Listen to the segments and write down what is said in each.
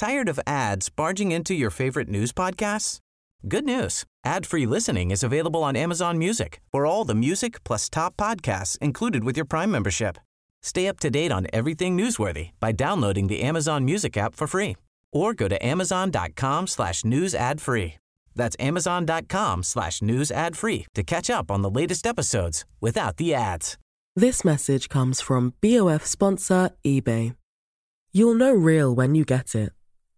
Tired of ads barging into your favorite news podcasts? Good news. Ad-free listening is available on Amazon Music for all the music plus top podcasts included with your Prime membership. Stay up to date on everything newsworthy by downloading the Amazon Music app for free or go to amazon.com slash news ad free. That's amazon.com slash news ad free to catch up on the latest episodes without the ads. This message comes from BOF sponsor eBay. You'll know real when you get it.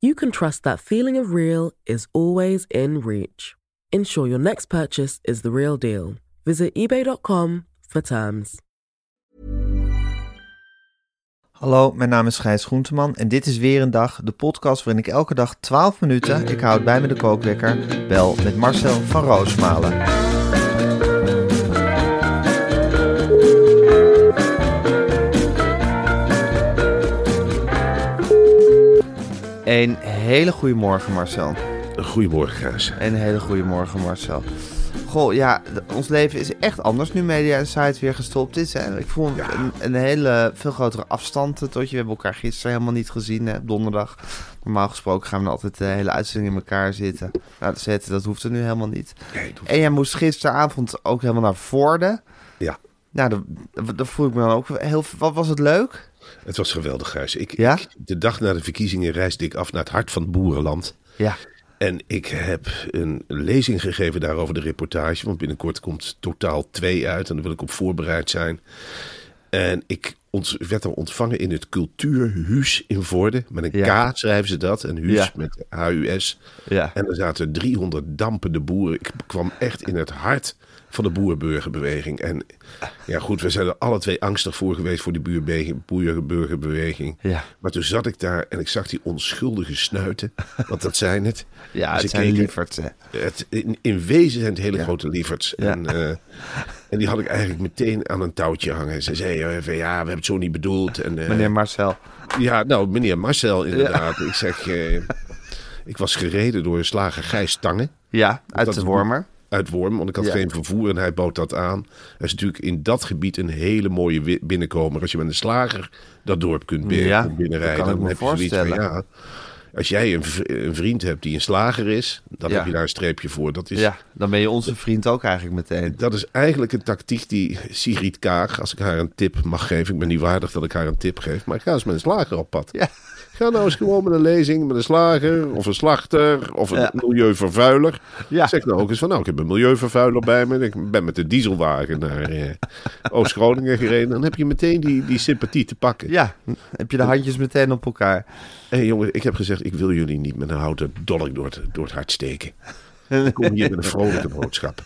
you can trust that feeling of real is always in reach. Ensure your next purchase is the real deal. Visit eBay.com for terms. Hallo, mijn naam is Gijs Groenteman en dit is weer een dag, de podcast waarin ik elke dag 12 minuten, ik houd bij me de kookwekker, bel met Marcel van Roosmalen. Een hele goede morgen Marcel. Goedemorgen, Gijs. Een hele goede morgen Marcel. Goh, ja, ons leven is echt anders nu Media Insight weer gestopt is. Hè? Ik voel een, een hele, veel grotere afstand tot je. We hebben elkaar gisteren helemaal niet gezien, hè, op donderdag. Normaal gesproken gaan we altijd de hele uitzending in elkaar zitten. Nou, dat, zetten, dat hoeft er nu helemaal niet. Nee, En jij moest gisteravond ook helemaal naar Voorde. Ja, Nou, daar, daar voel ik me dan ook heel... Wat was het leuk? Het was geweldig, Gijs. Ik, Ja? ik- de dag na de verkiezingen reisde ik af naar het hart van het boerenland. Ja. En ik heb een lezing gegeven daarover de reportage. Want binnenkort komt totaal 2 uit. En daar wil ik op voorbereid zijn. En ik werd er ontvangen in het Cultuurhuis in Voorde. Met een Ja. K schrijven ze dat. En huis Ja. met H-U-S. Ja. En er zaten 300 dampende boeren. Ik kwam echt in het hart van de boerburgerbeweging. En ja, goed, we zijn er alle twee angstig voor geweest voor die boerburgerbeweging. Ja. Maar toen zat ik daar en ik zag die onschuldige snuiten. Want dat zijn het. Ja, Dus het zijn lieverds. Het, in, in wezen zijn het hele Ja. grote lieverds. Ja. En, eh, en die had ik eigenlijk meteen aan een touwtje hangen. Ze zei eh, ja, we hebben het zo niet bedoeld. En, eh, Meneer Marcel. ja, nou, meneer Marcel inderdaad. Ik zeg, ik was gereden door slager Gijs Tangen Ja, uit Dat de Wormer. Uit Worm, want ik had Ja. geen vervoer en hij bood dat aan. Er is natuurlijk in dat gebied een hele mooie binnenkomer. Als je met een slager dat dorp kunt Ja, binnenrijden, me heb je zoiets van, ja, als jij een, een vriend hebt die een slager is, dan Ja. heb je daar een streepje voor. Dat is, Ja, dan ben je onze vriend ook eigenlijk meteen. dat is eigenlijk een tactiek die Sigrid Kaag, als ik haar een tip mag geven. Ik ben niet waardig dat ik haar een tip geef, maar ik ga eens met een slager op pad. Ja. Ga nou eens gewoon met een lezing met een slager of een slachter of een Ja. milieuvervuiler. Ja. Zeg nou ook eens van, nou, ik heb een milieuvervuiler bij me. Ik ben met de dieselwagen naar eh, Oost-Groningen gereden. Dan heb je meteen die, die sympathie te pakken. Ja, heb je de handjes meteen op elkaar. Hé jongen, ik heb gezegd, ik wil jullie niet met een houten dolk door het, door het hart steken. Ik kom hier met een vrolijke boodschap.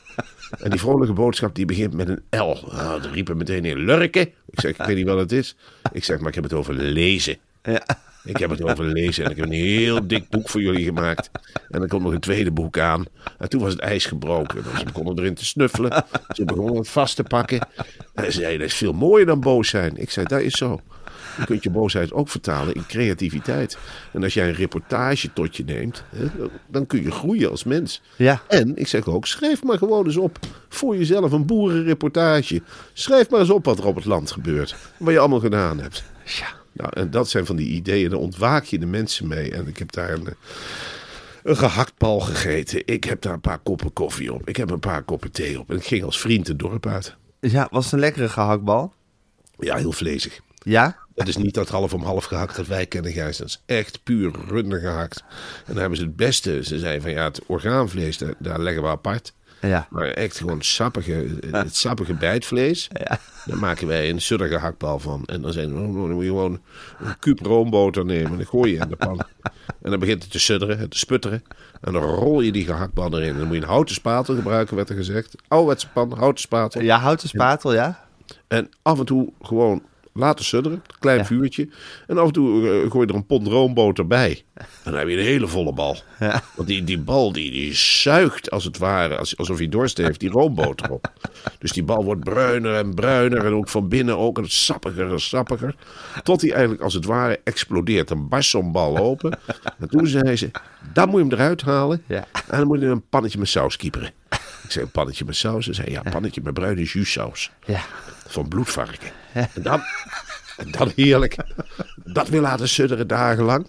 En die vrolijke boodschap die begint met een L. Nou, dan riepen meteen in Lurken. Ik zeg, ik weet niet wat het is. Ik zeg, maar ik heb het over lezen. Ja. Ik heb het over lezen en ik heb een heel dik boek voor jullie gemaakt. En er komt nog een tweede boek aan. En toen was het ijs gebroken. Dus ze begonnen erin te snuffelen. Ze begonnen het vast te pakken. En ze zeiden, dat is veel mooier dan boos zijn. Ik zei, dat is zo. Je kunt je boosheid ook vertalen in creativiteit. En als jij een reportage tot je neemt, hè, dan kun je groeien als mens. Ja. En ik zeg ook, schrijf maar gewoon eens op voor jezelf een boerenreportage. Schrijf maar eens op wat er op het land gebeurt. Wat je allemaal gedaan hebt. Ja. Nou, en dat zijn van die ideeën, daar ontwaak je de mensen mee. En ik heb daar een, een gehaktbal gegeten. Ik heb daar een paar koppen koffie op. Ik heb een paar koppen thee op. En ik ging als vriend het dorp uit. Ja, was het een lekkere gehaktbal? Ja, heel vlezig. Ja? Dat is niet dat half om half gehakt dat wij kennen, Gijs. Dat is echt puur runder gehakt. En dan hebben ze het beste. Ze zeiden van ja, het orgaanvlees, daar, daar leggen we apart. Ja. Maar echt gewoon sappige, het sappige bijtvlees. Ja. Daar maken wij een suddige hakbal van. En dan zijn we, oh, dan moet je gewoon een kuub roomboter nemen. En dan gooi je in de pan. En dan begint het te sudderen, te sputteren. En dan rol je die gehaktbal erin. En dan moet je een houten spatel gebruiken, werd er gezegd. Ouderwetse pan, houten spatel. Ja, houten spatel, ja? En af en toe gewoon laten sudderen, klein Ja. vuurtje. En af en toe eh, gooi je er een pond roomboter bij. En dan heb je een hele volle bal. Ja. Want die, die bal die, die zuigt als het ware, als, alsof hij dorst heeft, die roomboter op. Dus die bal wordt bruiner en bruiner en ook van binnen ook en sappiger en sappiger. Tot hij eigenlijk als het ware explodeert. Dan barst zo'n bal open. En toen zei ze, dan moet je hem eruit halen. Ja. En dan moet je in een pannetje met saus kieperen. Ik zei, een pannetje met saus? Ze zei, ja, een pannetje met bruine juussaus. Ja. Van bloedvarken. En dan, en dan heerlijk. Dat weer laten sudderen dagenlang.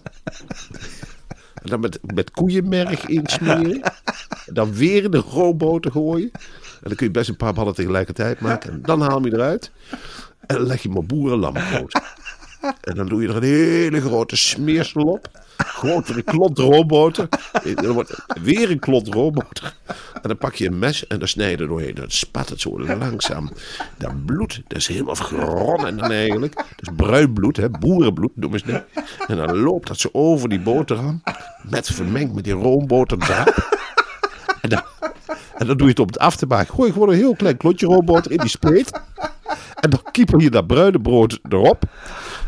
En dan met, met koeienmerg insmeren. En dan weer in de roomboter gooien. En dan kun je best een paar ballen tegelijkertijd maken. En dan haal je hem eruit. En dan leg je hem op boerenlamgoot. En dan doe je er een hele grote smeersel op. Grotere klont roomboter. En dan wordt weer een klont roomboter. En dan pak je een mes en dan snij je er doorheen. Dan spat het zo langzaam. Dat bloed, dat is helemaal geronnen dan eigenlijk. Dat is bruin bloed, boerenbloed noemen ze dat. En dan loopt dat zo over die boterham. Met vermengd met die roomboterdraad. En dan, en dan doe je het op het af te maken. Gooi gewoon een heel klein klotje roomboter in die spleet. En dan kieper je dat bruine brood erop.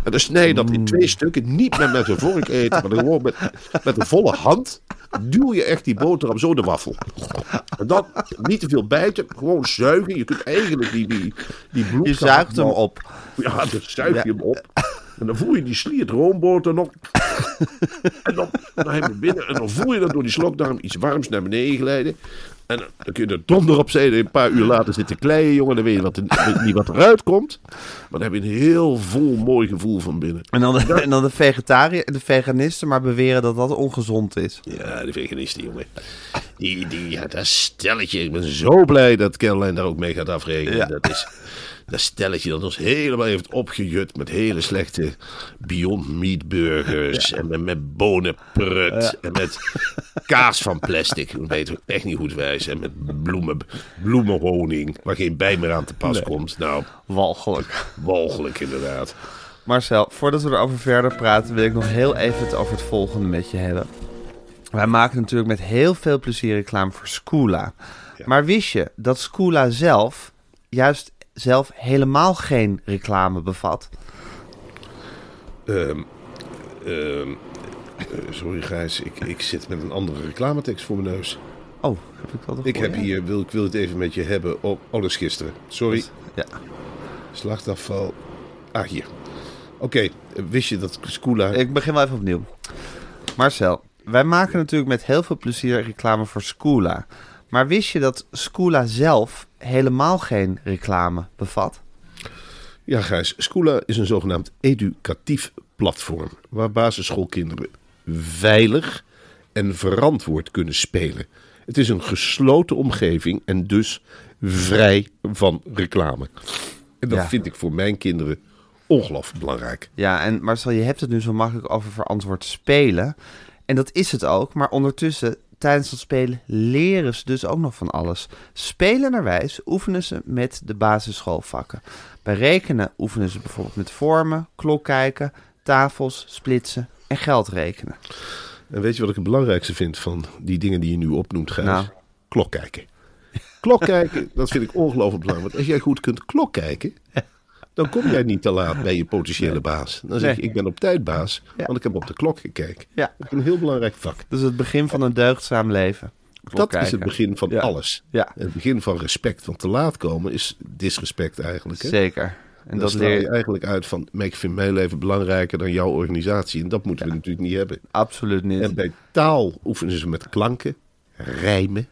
En dan snij je dat in twee stukken. Niet meer met een vork eten, maar gewoon met, met een volle hand. Duw je echt die boterham zo de wafel. En dan niet te veel bijten, gewoon zuigen. Je kunt eigenlijk die, die, die bloed... Je zuigt hem op. Ja, dan zuig je hem op. En dan voel je die sliert roomboter nog. En dan, dan heb je binnen. En dan voel je dat door die slokdarm iets warms naar beneden glijden. En dan, kun je er donder op zetten. Een paar uur later zitten kleien, jongen. Dan weet je wat er, niet wat eruit komt. Maar dan heb je een heel vol mooi gevoel van binnen. En dan de, en dan de vegetariër de veganisten maar beweren dat dat ongezond is. Ja, de veganisten, jongen. Die, die, ja, dat stelletje. Ik ben zo blij dat Caroline daar ook mee gaat afrekenen. Ja. Dat is dat stelletje dat ons helemaal heeft opgejut met hele slechte Beyond Meat burgers. En met, met bonenprut. En met kaas van plastic. Dat weten we echt niet goed wijs. En met bloemen, bloemenhoning. Waar geen bij meer aan te pas komt. Nou, Walgelijk. walgelijk inderdaad. Marcel, voordat we erover verder praten, wil ik nog heel even het over het volgende met je hebben. Wij maken natuurlijk met heel veel plezier reclame voor Scoola. Maar wist je dat Scoola zelf juist zelf helemaal geen reclame bevat? Ehm, ehm, eh, sorry Gijs, ik, ik zit met een andere reclametekst voor mijn neus. Oh, heb ik dat nog Ik heb je? hier, wil, ik wil het even met je hebben. Oh, oh, dat is gisteren. Sorry. Ja. Slachtafval. Ah, hier. Oké, wist je dat Scoola... Ik begin wel even opnieuw. Marcel, wij maken natuurlijk met heel veel plezier reclame voor Scoola. Maar wist je dat Scoola zelf helemaal geen reclame bevat? Ja, Gijs. Scoola is een zogenaamd educatief platform... waar basisschoolkinderen veilig en verantwoord kunnen spelen. Het is een gesloten omgeving en dus vrij van reclame. En dat Ja. vind ik voor mijn kinderen ongelooflijk belangrijk. Ja, en Marcel, je hebt het nu zo makkelijk over verantwoord spelen. En dat is het ook, maar ondertussen, tijdens dat spelen, leren ze dus ook nog van alles. Spelenderwijs oefenen ze met de basisschoolvakken. Bij rekenen oefenen ze bijvoorbeeld met vormen, klok kijken, tafels, splitsen en geld rekenen. En weet je wat ik het belangrijkste vind van die dingen die je nu opnoemt, Gijs? Nou. Klok kijken. Klok kijken, dat vind ik ongelooflijk belangrijk. Want als jij goed kunt klok kijken, dan kom jij niet te laat bij je potentiële baas. Dan zeg je, ik ben op tijd baas, want ik heb op de klok gekeken. Ja. Dat is een heel belangrijk vak. Dus het begin van een deugdzaam leven. Dat is het begin van Ja. alles. Ja. Het begin van respect. Want te laat komen is disrespect eigenlijk. Hè? Zeker. En En dat leer je eigenlijk uit van, ik vind mijn leven belangrijker dan jouw organisatie. En dat moeten we natuurlijk niet hebben. absoluut niet. En bij taal oefenen ze met klanken, rijmen,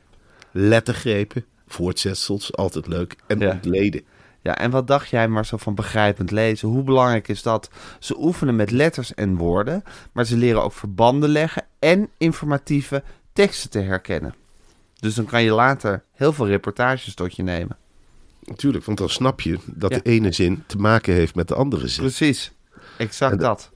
lettergrepen, voortzetsels, altijd leuk. En Ja. ontleden. Ja, en wat dacht jij maar zo van begrijpend lezen? Hoe belangrijk is dat? Ze oefenen met letters en woorden, maar ze leren ook verbanden leggen en informatieve teksten te herkennen. Dus dan kan je later heel veel reportages tot je nemen. Natuurlijk, want dan snap je dat Ja. de ene zin te maken heeft met de andere zin. Precies, exact En dat.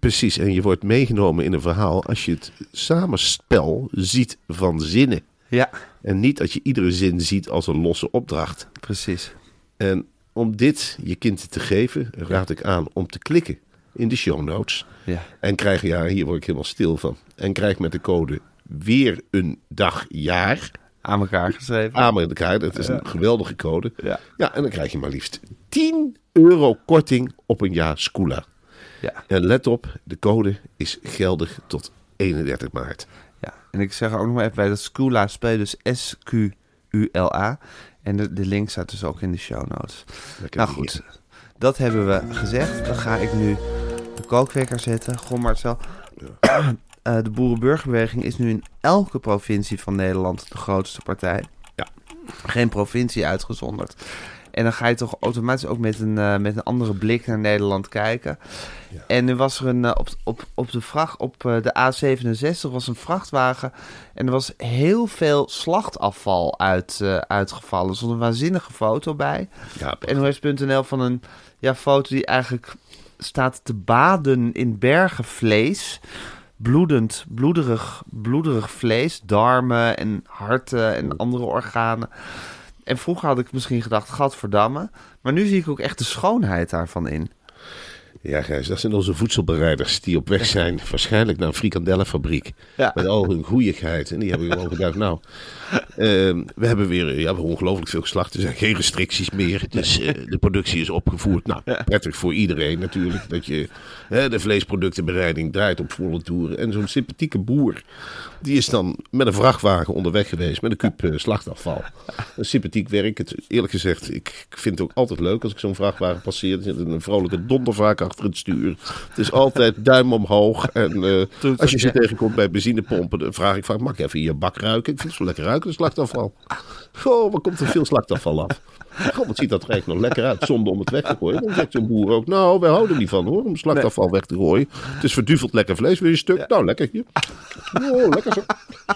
Precies, en je wordt meegenomen in een verhaal als je het samenspel ziet van zinnen. Ja, En niet dat je iedere zin ziet als een losse opdracht. precies. En om dit je kind te geven, raad ik aan om te klikken in de show notes. Ja. En krijg, ja, hier word ik helemaal stil van. En krijg met de code weer een dag jaar Aan elkaar geschreven. aan elkaar. Dat is een geweldige code. Ja. ja, en dan krijg je maar liefst 10 euro korting op een jaar Scula. Ja. En let op, de code is geldig tot 31 maart. Ja, en ik zeg ook nog maar even bij dat Scula speel dus S-Q-U-L-A. En de, de link staat dus ook in de show notes. Lekker nou goed, dat hebben we gezegd. Dan ga ik nu de kookwekker zetten. Goh Marcel. Eh, de boerenburgerbeweging is nu in elke provincie van Nederland de grootste partij. Ja. Geen provincie uitgezonderd. En dan ga je toch automatisch ook met een, eh, met een andere blik naar Nederland kijken. En nu was er een, eh, op, op, op de vracht, op eh, de A67 was een vrachtwagen. En er was heel veel slachtafval uit, uitgevallen. Er stond een waanzinnige foto bij. Ja, Op NOS.nl van een ja, foto die eigenlijk staat te baden in bergen vlees. Bloedend, bloederig, bloederig vlees, darmen en harten en andere organen. En vroeger had ik misschien gedacht, gadverdamme. Maar nu zie ik ook echt de schoonheid daarvan in. Ja, Gijs, dat zijn onze voedselbereiders die op weg zijn, waarschijnlijk naar een frikandellenfabriek. Ja. Met al hun goeieigheid. En die hebben gewoon gedacht, nou, ehm, we hebben weer ja, ongelooflijk veel geslacht. Er zijn geen restricties meer. Dus eh, de productie is opgevoerd. Nou, prettig voor iedereen natuurlijk. Dat je de vleesproductenbereiding draait op volle toeren. En zo'n sympathieke boer, die is dan met een vrachtwagen onderweg geweest. Met een kuub eh, slachtafval. Een sympathiek werk. Het, eerlijk gezegd, ik, vind het ook altijd leuk als ik zo'n vrachtwagen passeer. Er zit een vrolijke dondervaak achter het stuur. Het is altijd duim omhoog. En eh, als je ze tegenkomt bij benzinepompen, dan vraag ik vaak, mag ik even in je bak ruiken? Ik vind het zo lekker ruiken, de slachtafval. Goh, wat komt er veel slachtafval af? Goh, wat ziet dat er eigenlijk nog lekker uit, zonder om het weg te gooien. Dan zegt zo'n boer ook, nou, wij houden niet van hoor, om slachtafval weg te gooien. Het is verduveld lekker vlees, je een stuk? Nou, lekker hier. Oh, lekker zo.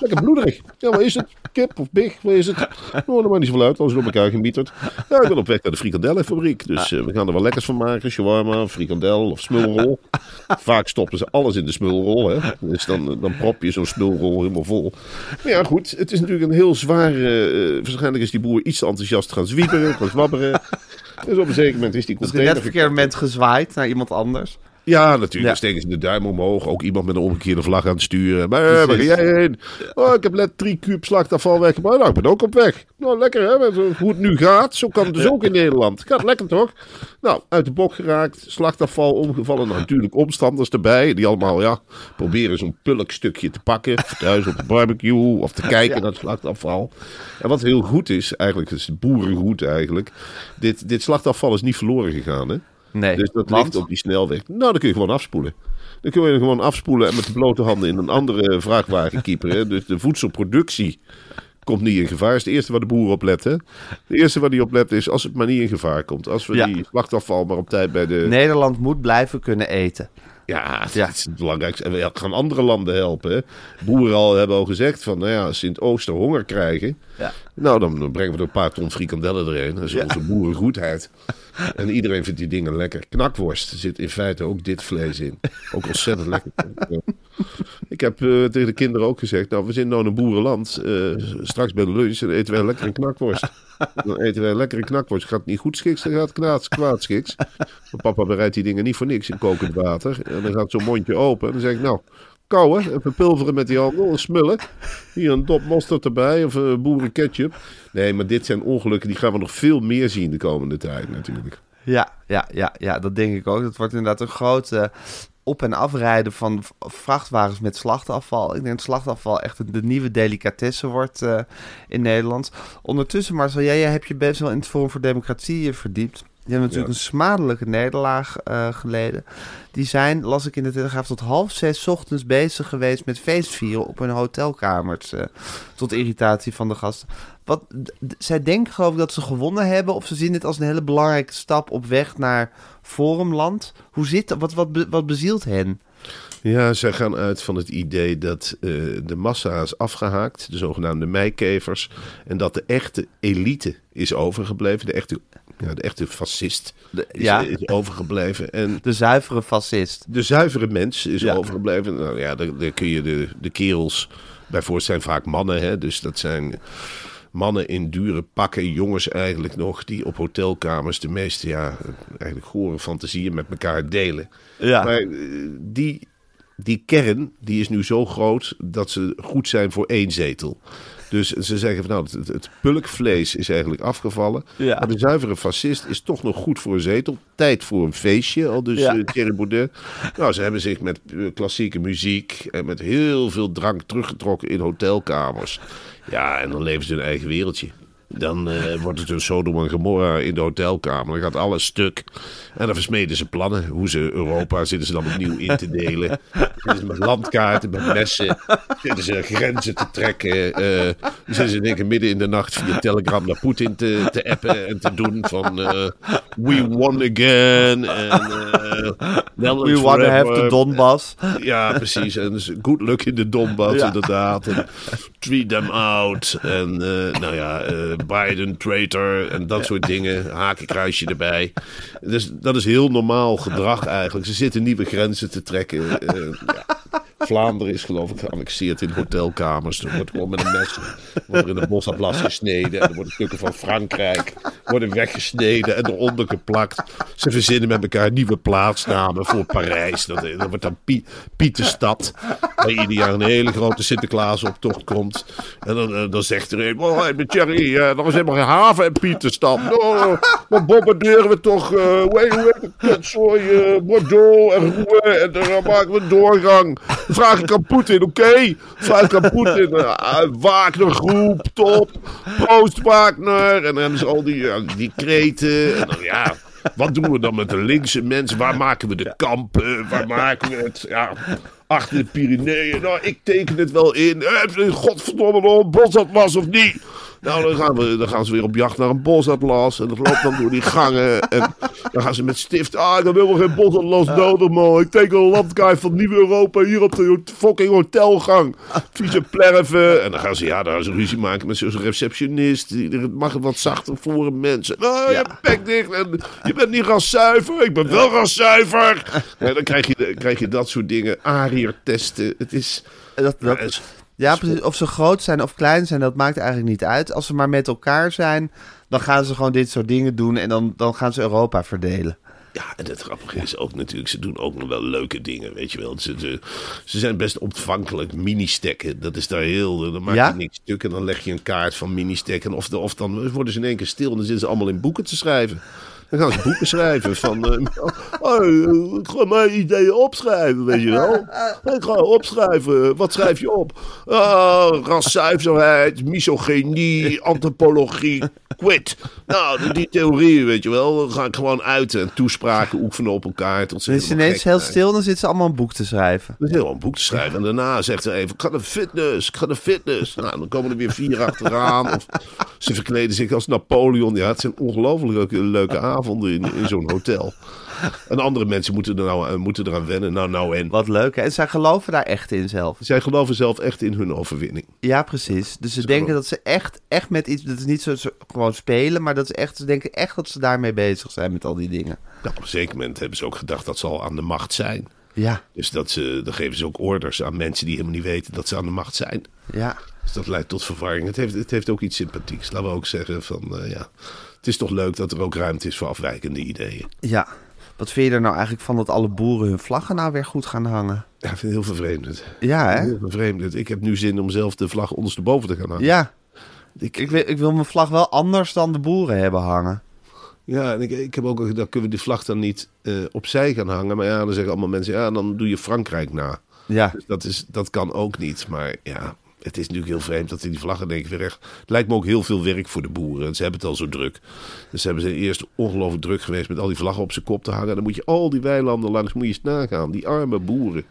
Lekker bloederig. Ja, wat is het? Kip of big? Wat is het? Nou, dat maakt niet zoveel uit, als het op elkaar gemieterd. Ja, ik ben op weg naar de frikandellenfabriek. Dus eh, we gaan er wel lekkers van maken. Shawarma, frikandel of smulrol. Vaak stoppen ze alles in de smulrol. Hè? Dus dan, dan prop je zo'n smulrol helemaal vol. Maar ja, goed. Het is natuurlijk een heel zware... eh, waarschijnlijk is die boer iets te enthousiast gaan zwabberen. Dus op een zeker moment is die Dus net container... verkeerde moment gezwaaid naar iemand anders. Ja, natuurlijk. Ja. Dan steken ze de duim omhoog. Ook iemand met een omgekeerde vlag aan het sturen. Maar waar ga jij heen? Oh, ik heb net drie kuub slachtafval weggebracht. Nou, ik ben ook op weg. Nou, lekker hè. Hoe het nu gaat, zo kan het dus ook in Nederland. Gaat lekker toch? Nou, uit de bok geraakt. Slachtafval omgevallen. Nou, natuurlijk omstanders erbij. Die allemaal, ja, proberen zo'n pulkstukje te pakken. Thuis op de barbecue. Of te kijken naar het slachtafval. En wat heel goed is, eigenlijk, is boerengoed eigenlijk. Dit, dit slachtafval is niet verloren gegaan, hè? Nee, Dus dat want- ligt op die snelweg. Nou, dan kun je gewoon afspoelen. Dan kun je gewoon afspoelen en met de blote handen in een andere vrachtwagen kieperen. Dus de voedselproductie komt niet in gevaar. Dat is het eerste waar de boer op let. Hè? De eerste waar die op let is als het maar niet in gevaar komt. Als we Ja. die slachtafval maar op tijd bij de... Nederland moet blijven kunnen eten. Ja, dat Ja. is het belangrijkste. En we gaan andere landen helpen. Hè? Boeren al, hebben al gezegd van, nou ja, als ze in het oosten honger krijgen... Ja. Nou, dan, dan brengen we er een paar ton frikandellen erin. Dat is onze boerengoedheid. En iedereen vindt die dingen lekker. Knakworst zit in feite ook dit vlees in. Ook ontzettend lekker. Ik heb eh, tegen de kinderen ook gezegd, nou, we zijn nou in een boerenland. Eh, straks bij de lunch eten wij lekker een knakworst. Dan eten wij lekker een knakworst. Gaat het niet goed schiks, dan gaat het kwaad, kwaad schiks. Maar papa bereidt die dingen niet voor niks in kokend water. En dan gaat zo'n mondje open. En dan zeg ik, nou, kouwen, even pulveren met die handel en smullen. Hier een dop mosterd erbij of uh, boerenketchup. Nee, maar dit zijn ongelukken, die gaan we nog veel meer zien de komende tijd natuurlijk. Ja, ja, ja, ja, dat denk ik ook. Dat wordt inderdaad een grote op- en afrijden van vrachtwagens met slachtafval. Ik denk dat slachtafval echt de nieuwe delicatesse wordt eh, in Nederland. Ondertussen, Marcel, jij, jij hebt je best wel in het Forum voor Democratie eh, verdiept. Die hebben natuurlijk Ja. een smadelijke nederlaag eh, geleden. Die zijn, las ik in de Telegraaf, tot half zes ochtends bezig geweest met feestvieren op hun hotelkamers. eh, tot irritatie van de gasten. Wat, zij denken geloof ik dat ze gewonnen hebben. Of ze zien dit als een hele belangrijke stap op weg naar Forumland. Hoe zit dat? Wat, wat, wat bezielt hen? Ja, zij gaan uit van het idee dat eh, de massa is afgehaakt, de zogenaamde meikevers. En dat de echte elite is overgebleven, de echte, ja, de echte fascist De, is, ja, is overgebleven. En de zuivere fascist. de zuivere mens is Ja. overgebleven. Nou ja, daar, kun je de, de kerels bij voorstellen, zijn vaak mannen. Hè? Dus dat zijn mannen in dure pakken, jongens eigenlijk nog, die op hotelkamers de meeste, ja, eigenlijk gore fantasieën met elkaar delen. Ja. Maar eh, die, die kern, die is nu zo groot dat ze goed zijn voor één zetel. Dus ze zeggen van nou, het, het pulkvlees is eigenlijk afgevallen. Ja. Maar de zuivere fascist is toch nog goed voor een zetel. Tijd voor een feestje, al dus Ja. eh, Thierry Baudet. Nou, ze hebben zich met eh, klassieke muziek en met heel veel drank teruggetrokken in hotelkamers. Ja, en dan leven ze hun eigen wereldje. Dan eh, wordt het een Sodom en Gomorra in de hotelkamer. Dan gaat alles stuk. En dan versmeden ze plannen. Hoe ze Europa zitten ze dan opnieuw in te delen. Zitten ze met landkaarten, met messen. Zitten ze grenzen te trekken. eh zitten ze denken midden in de nacht via Telegram naar Poetin te, te appen en te doen van... eh, we won again. En, We wanna have forever. the Donbass. Ja, precies. En dus good luck in de Donbass, Ja. inderdaad. En treat them out. En nou ja, Biden traitor en dat soort dingen. Hakenkruisje erbij. Dus dat is heel normaal gedrag eigenlijk. Ze zitten nieuwe grenzen te trekken. Eh, ja. Vlaanderen is geloof ik geannexeerd in hotelkamers. Er wordt gewoon met een mes wordt in een bosatlas gesneden. En er worden stukken van Frankrijk worden weggesneden en eronder geplakt. Ze verzinnen met elkaar nieuwe plaatsnamen voor Parijs. Dat, dat wordt dan Pie- Pieterstad. Waar ieder jaar een hele grote Sinterklaasoptocht komt. En dan, eh, dan zegt er een, oh, met Thierry, eh, er is helemaal geen haven in Pieterstad. Nou, dan bombarderen we toch, eh hoe heet het, eh, Bordeaux en Rouen. En dan maken we doorgang. Vraag ik aan Poetin, oké? Vraag ik aan Poetin. Uh, Wagner groep, top. Proost Wagner. En dan is al die, ja, die kreten. En dan, ja... Wat doen we dan met de linkse mensen? Waar maken we de kampen? Waar maken we het? Ja, achter de Pyreneeën. Nou, ik teken het wel in. Eh, Godverdomme nog een bosatlas of niet? Nou, dan gaan, we, dan gaan ze weer op jacht naar een bosatlas. En dat loopt dan door die gangen. En dan gaan ze met stift. Ah, dan willen we geen bosatlas nodig, man. Ik teken een landkaart van Nieuw Europa hier op de fucking hotelgang. Vieze plerven. En dan gaan ze, ja, gaan ze ruzie maken met zo'n receptionist. Die- Het mag wat zachter voor mensen. Nou, je bek dicht. En je bent niet raszuiver. Ik ben wel raszuiver. En dan krijg je, krijg je dat soort dingen. Ariër-testen. Het is... Dat, dat, Ja, ja, precies. Of ze groot zijn of klein zijn, dat maakt eigenlijk niet uit. Als ze maar met elkaar zijn, dan gaan ze gewoon dit soort dingen doen en dan, dan gaan ze Europa verdelen. Ja, en het grappige is ook natuurlijk, ze doen ook nog wel leuke dingen, weet je wel. Ze, ze, ze zijn best ontvankelijk. Mini-stekken, dat is daar heel... Dan maak je Ja? niks stuk en dan leg je een kaart van mini-stekken. Of, de- of dan worden ze in één keer stil en dan zitten ze allemaal in boeken te schrijven. Dan gaan ze boeken schrijven van... oh, eh, ik ga mijn ideeën opschrijven, weet je wel. Ik ga opschrijven. Wat schrijf je op? Raszuiverheid, misogynie, antropologie, quit. Nou, die, theorieën, weet je wel. Dan ga ik gewoon uit en toespraken oefenen op elkaar. Tot ze Dan is ineens heel zijn. stil, dan zitten ze allemaal een boek te schrijven. Is heel een boek te schrijven. En daarna zegt ze even, ik ga naar fitness, ik ga naar fitness. Nou, dan komen er weer vier achteraan. Of ze verkleden zich als Napoleon. Ja, het zijn ongelooflijk leuke, leuke avonden in, in zo'n hotel. En andere mensen moeten, er nou, eh, moeten eraan wennen. Nou, nou en. Wat leuk. hè? En zij geloven daar echt in zelf. Zij geloven zelf echt in hun overwinning. Ja, precies. Dus ze denken dat ze echt, echt met iets... Dat is niet zo, zo gewoon spelen, maar dat is echt, ze denken echt dat ze daarmee bezig zijn met al die dingen. Nou, op een zeker moment hebben ze ook gedacht dat ze al aan de macht zijn. Ja, Dus dat ze, dan geven ze ook orders aan mensen die helemaal niet weten dat ze aan de macht zijn. ja. Dus dat leidt tot verwarring. Het heeft, het heeft ook iets sympathieks. Laten we ook zeggen van, eh, ja, het is toch leuk dat er ook ruimte is voor afwijkende ideeën. Ja. Wat vind je er nou eigenlijk van dat alle boeren hun vlaggen nou weer goed gaan hangen? Ja, ik vind het heel vervreemdend. Ja, hè? Heel vervreemdend. Ik heb nu zin om zelf de vlag ondersteboven te gaan hangen. Ja. Ik, Ik wil, ik wil mijn vlag wel anders dan de boeren hebben hangen. ja, en ik, ik heb ook gedacht, kunnen we die vlag dan niet eh, opzij gaan hangen? Maar ja, dan zeggen allemaal mensen, ja, dan doe je Frankrijk na. Ja. Dus dat, is, dat kan ook niet. Maar ja, het is natuurlijk heel vreemd dat die vlaggen denk ik weer echt... Het lijkt me ook heel veel werk voor de boeren. Ze hebben het al zo druk. Dus ze hebben ze eerst ongelooflijk druk geweest met al die vlaggen op zijn kop te hangen. Dan moet je al die weilanden langs, moet je eens nagaan. Die arme boeren.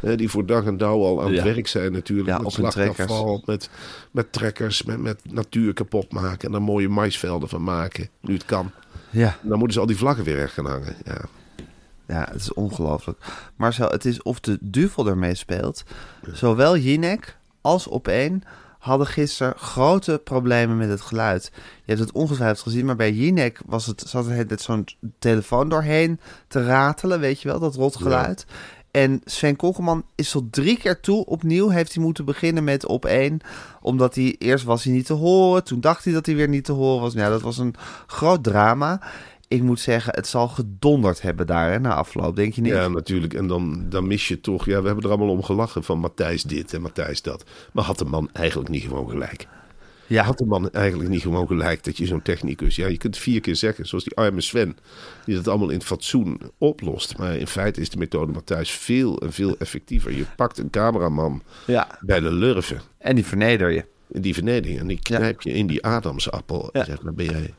Hè, die voor dag en dauw al aan het werk zijn natuurlijk. Ja, met op hun slachtafval, met, met trekkers, met, met natuur kapot maken. En daar mooie maisvelden van maken. Nu het kan. Ja. En dan moeten ze al die vlaggen weer echt gaan hangen. Ja. Ja, het is ongelooflijk. Marcel, het is of de duvel ermee speelt. Zowel Jinek als Opeen hadden gisteren grote problemen met het geluid. Je hebt het ongetwijfeld gezien, maar bij Jinek was het, zat net zo'n telefoon doorheen te ratelen, weet je wel, dat rotgeluid. En Sven Kokkelman is tot drie keer toe opnieuw heeft hij moeten beginnen met op één. Omdat hij eerst was hij niet te horen. Toen dacht hij dat hij weer niet te horen was. Nou, ja, dat was een groot drama. Ik moet zeggen, het zal gedonderd hebben daar hè, na afloop. Denk je niet? Ja, natuurlijk. En dan, dan mis je toch... Ja, we hebben er allemaal om gelachen van Matthijs dit en Matthijs dat. Maar had de man eigenlijk niet gewoon gelijk? Ja. Had de man eigenlijk niet gewoon gelijk dat je zo'n technicus... Ja, je kunt vier keer zeggen, zoals die arme Sven... die dat allemaal in het fatsoen oplost. Maar in feite is de methode Matthijs veel en veel effectiever. Je pakt een cameraman Ja. bij de lurven... En die verneder je. die vernedering en die knijp je in die Adamsappel. En Ja. zegt, dan ben jij...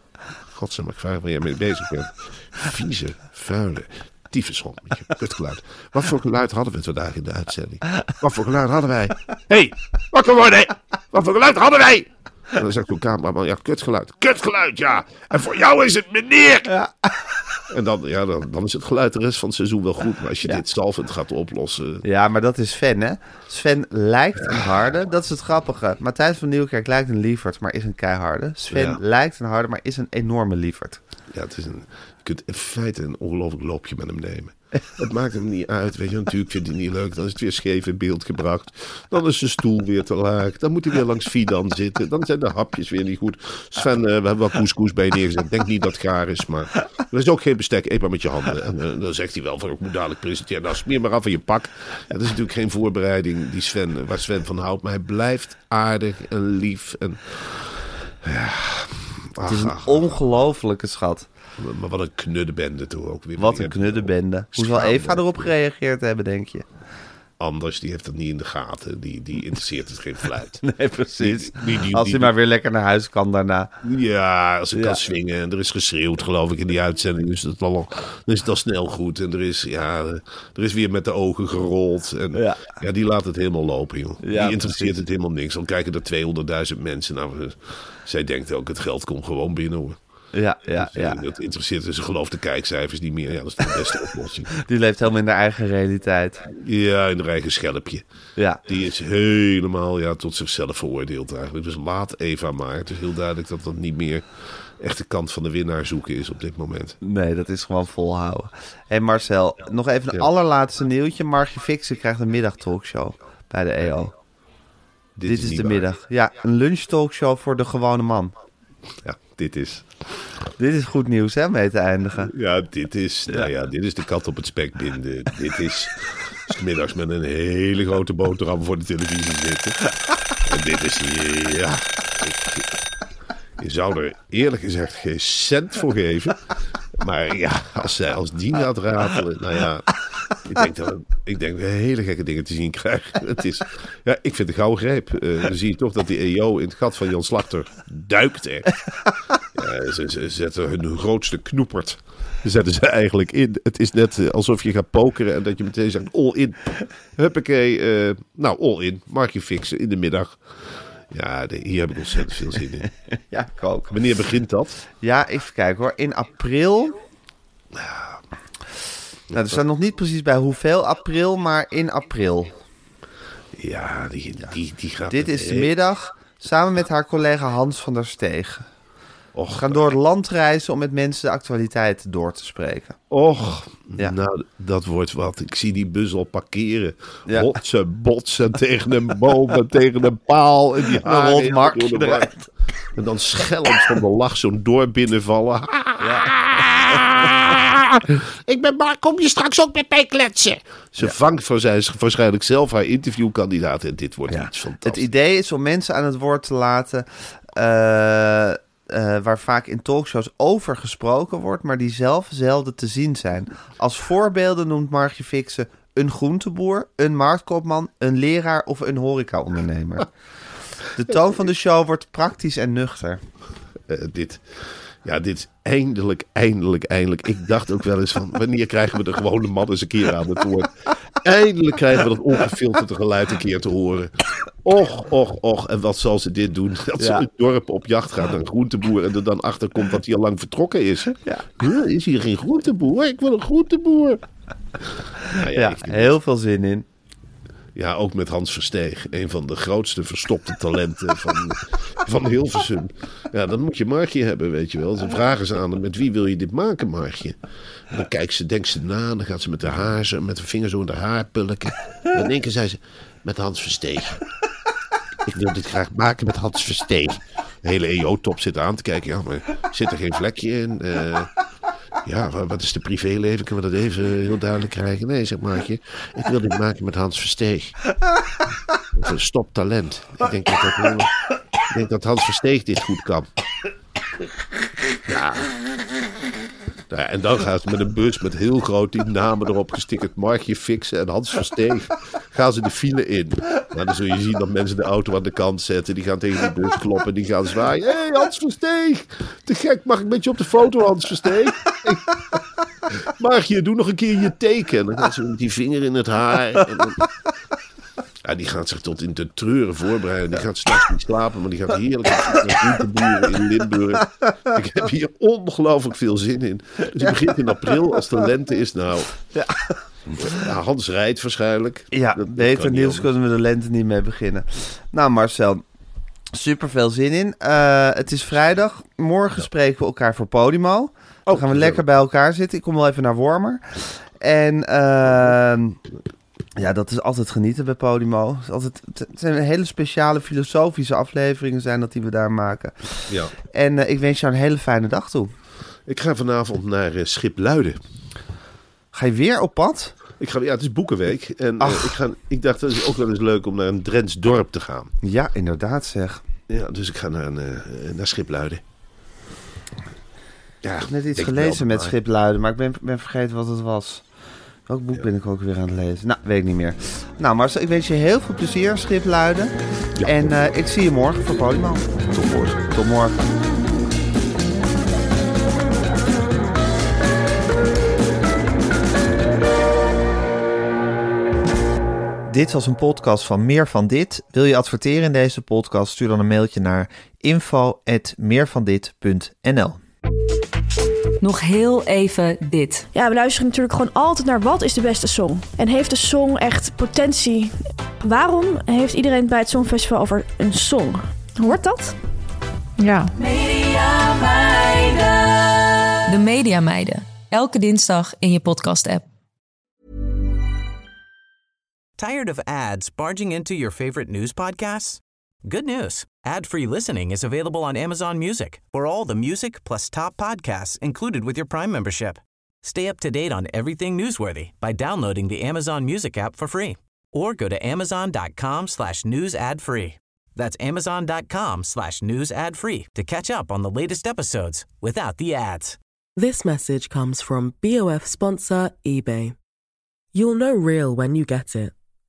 Godzijdank, ik vraag waar jij mee bezig bent. Vieze, vuile, tyfushond met je kutgeluid. Wat voor geluid hadden we vandaag in de uitzending? Wat voor geluid hadden wij? Hey, wakker worden! Wat voor geluid hadden wij? En dan zegt zo'n cameraman, ja, kutgeluid. Kutgeluid, ja! En voor jou is het meneer! En dan, ja, dan, dan is het geluid de rest van het seizoen wel goed. Maar als je dit zalvend gaat oplossen... Ja, maar dat is Sven, hè? Sven lijkt een harde. Dat is het grappige. Matthijs van Nieuwkerk lijkt een lieverd, maar is een keiharde. Sven Ja. lijkt een harde, maar is een enorme lieverd. Ja, het is een, je kunt in feite een ongelooflijk loopje met hem nemen. Het maakt hem niet uit, weet je. Natuurlijk vindt hij niet leuk. Dan is het weer scheef in beeld gebracht. Dan is de stoel weer te laag. Dan moet hij weer langs Fidan zitten. Dan zijn de hapjes weer niet goed. Sven, eh, we hebben wel couscous bij je neergezet. Denk niet dat het gaar is, maar er is ook geen bestek. Eet maar met je handen. En eh, dan zegt hij wel van, ik moet dadelijk presenteren. Nou, smeer maar af van je pak. Ja, dat is natuurlijk geen voorbereiding die Sven, waar Sven van houdt. Maar hij blijft aardig en lief. En, ja, Het is een ongelofelijke schat. Maar wat een knuddebende toch ook weer. Wat een knuddebende. Hoe zal. Eva erop gereageerd hebben, denk je? Anders, die heeft dat niet in de gaten. Die, die interesseert het geen fluit. Nee, precies. Die- die- Als hij maar weer lekker naar huis kan daarna. Ja, als ik Ja. kan swingen. En er is geschreeuwd, geloof ik, in die uitzending. Dus dat al, dan is het al snel goed. En er is, ja, er is weer met de ogen gerold. En ja, Ja. die laat het helemaal lopen, joh. Ja, die interesseert precies. het helemaal niks. Dan kijken er 200.000 mensen. Nou, eh, zij denkt ook, het geld komt gewoon binnen, hoor. Ja, ja, Dus, ja. eh, Dat interesseert ze gelooft de kijkcijfers niet meer. Ja, dat is de beste oplossing. Die leeft helemaal in haar eigen realiteit. Ja, in haar eigen schelpje. Ja. Die is helemaal ja, tot zichzelf veroordeeld eigenlijk. Dus laat Eva maar. Het is heel duidelijk dat dat niet meer echt de kant van de winnaar zoeken is op dit moment. Nee, dat is gewoon volhouden. Hé Marcel, nog even een Ja. allerlaatste nieuwtje. Margie Fixen krijgt een middagtalkshow bij de EO. Dit, is, de waar. middag. Ja, een lunchtalkshow voor de gewone man. Ja, dit is. Dit is goed nieuws, hè, mee te eindigen. Ja, dit is. Nou ja, dit is de kat op het spek binden. dit is. middags met een hele grote boterham voor de televisie zitten. En dit is. Ja. ik- je zou er eerlijk gezegd geen cent voor geven. Maar ja, als zij als die gaat ratelen. Nou ja. Ik denk, dat we, ik denk dat we hele gekke dingen te zien krijgen. Het is, ja, ik vind het een gouden greep. Eh, dan zie je toch dat die EO in het gat van Jan Slachter duikt. Echt. Ja, ze, ze zetten hun grootste knoepert. Zetten ze eigenlijk in. Het is net eh, alsof je gaat pokeren en dat je meteen zegt all in. Huppakee. eh, nou, all in. Markje fixen in de middag. Ja, hier heb ik ontzettend veel zin in. Ja, ik ook. Wanneer begint dat? Ja, even kijken hoor. In april. Nou, er staat nog niet precies bij hoeveel april, maar in april. Ja, die, die, die gaat... Dit is de middag samen met haar collega Hans van der Steeg. Och, We gaan door het land reizen om met mensen de actualiteit door te spreken. Och, Ja. nou, dat wordt wat. Ik zie die bus al parkeren. Ja. Hotsen, botsen tegen een boom en tegen een paal. En die haren rolt de eruit. En dan schellend van de lach zo'n door binnenvallen. Ik ben Mark, kom je straks ook met mij kletsen? Ze vangt voor zij waarschijnlijk zelf haar interviewkandidaat. En dit wordt iets Het fantastisch. idee is om mensen aan het woord te laten. eh, eh, waar vaak in talkshows over gesproken wordt, maar die zelf zelden te zien zijn. Als voorbeelden noemt Margje Fixen een groenteboer, een marktkoopman, een leraar of een horecaondernemer. De toon van de show wordt praktisch en nuchter. Eh, dit, ja, dit is eindelijk, eindelijk, eindelijk. Ik dacht ook wel eens van, wanneer krijgen we de gewone man eens een keer aan het woord? Eindelijk krijgen we dat ongefilterde geluid een keer te horen. Och, och, och. En wat zal ze dit doen? Dat ze Ja. het dorp op jacht gaat naar een groenteboer en er dan achter komt dat hij al lang vertrokken is. Ja. Huh, is hier geen groenteboer? Ik wil een groenteboer. Nou ja, heel veel zin in. Ja, ook met Hans Versteeg. Een van de grootste verstopte talenten van, van Hilversum. Ja, dan moet je Margje hebben, weet je wel. Ze vragen ze aan met wie wil je dit maken, Margje? En dan kijkt ze, denkt ze na, dan gaat ze met de haar, met de vinger zo in de haar pulken. En in één keer zei ze, met Hans Versteeg. Ik wil dit graag maken met Hans Versteeg. De hele EO-top zit aan te kijken. Ja, maar zit er geen vlekje in? Eh, ja, wa- wat is de privéleven? Kunnen we dat even heel duidelijk krijgen? Nee, zeg Maartje. Ik wil dit maken met Hans Versteeg. Een stop talent. Ik denk dat dat denk dat Hans Versteeg dit goed kan. Ja. Nou ja, en dan gaan ze met een bus met heel groot die namen erop gestickerd. Markje fixen en Hans Versteeg. Gaan ze de file in. Maar dan zul je zien dat mensen de auto aan de kant zetten. Die gaan tegen die bus kloppen. Die gaan zwaaien. Hé hey, Hans Versteeg. Te gek. Mag ik met je op de foto Hans Versteeg? Markje, doe nog een keer je teken. Dan gaan ze met die vinger in het haar. En dan... Ja, die gaat zich tot in de treuren voorbereiden. Die gaat straks niet slapen, maar die gaat heerlijk in Limburg. Ik heb hier ongelooflijk veel zin in. Dus het begint in april, als de lente is. Nou, ja. Hans rijdt waarschijnlijk. Ja, dat, beter nieuws kunnen we de lente niet mee beginnen. Nou Marcel, super veel zin in. Uh, het is vrijdag. Morgen spreken we elkaar voor Podimo. Dan oh, gaan we lekker bij elkaar zitten. Ik kom wel even naar Wormer. En... Uh, ja, dat is altijd genieten bij Podimo. Het, altijd, het zijn hele speciale filosofische afleveringen zijn dat die we daar maken. Ja. En uh, ik wens jou een hele fijne dag toe. Ik ga vanavond naar uh, Schipluiden. Ga je weer op pad? Ik ga, ja, het is Boekenweek. En uh, ik, ga, ik dacht, dat is ook wel eens leuk om naar een Drents dorp te gaan. Ja, inderdaad zeg. Ja, dus ik ga naar, naar Schipluiden. Ja, ik heb net iets gelezen met Schipluiden, maar ik ben, ben vergeten wat het was. Welk boek ben ik ook weer aan het lezen? Nou, weet ik niet meer. Nou, Marcel, ik wens je heel veel plezier, Schipluiden. Ja. En uh, ik zie je morgen voor Podimo. Tot morgen. Tot morgen. Dit was een podcast van Meer van Dit. Wil je adverteren in deze podcast? Stuur dan een mailtje naar info.meervandit.nl nog heel even dit. Ja, we luisteren natuurlijk gewoon altijd naar wat is de beste song. En heeft de song echt potentie? Waarom heeft iedereen bij het Songfestival over een song? Hoort dat? Ja. Media Meiden. De Media Meiden. Elke dinsdag in je podcast-app. Tired of ads barging into your favorite news podcasts? Good news. Ad-free listening is available on Amazon Music for all the music plus top podcasts included with your Prime membership. Stay up to date on everything newsworthy by downloading the Amazon Music app for free or go to amazon.com slash news ad free. That's amazon.com slash news ad free to catch up on the latest episodes without the ads. This message comes from BOF sponsor eBay. You'll know real when you get it.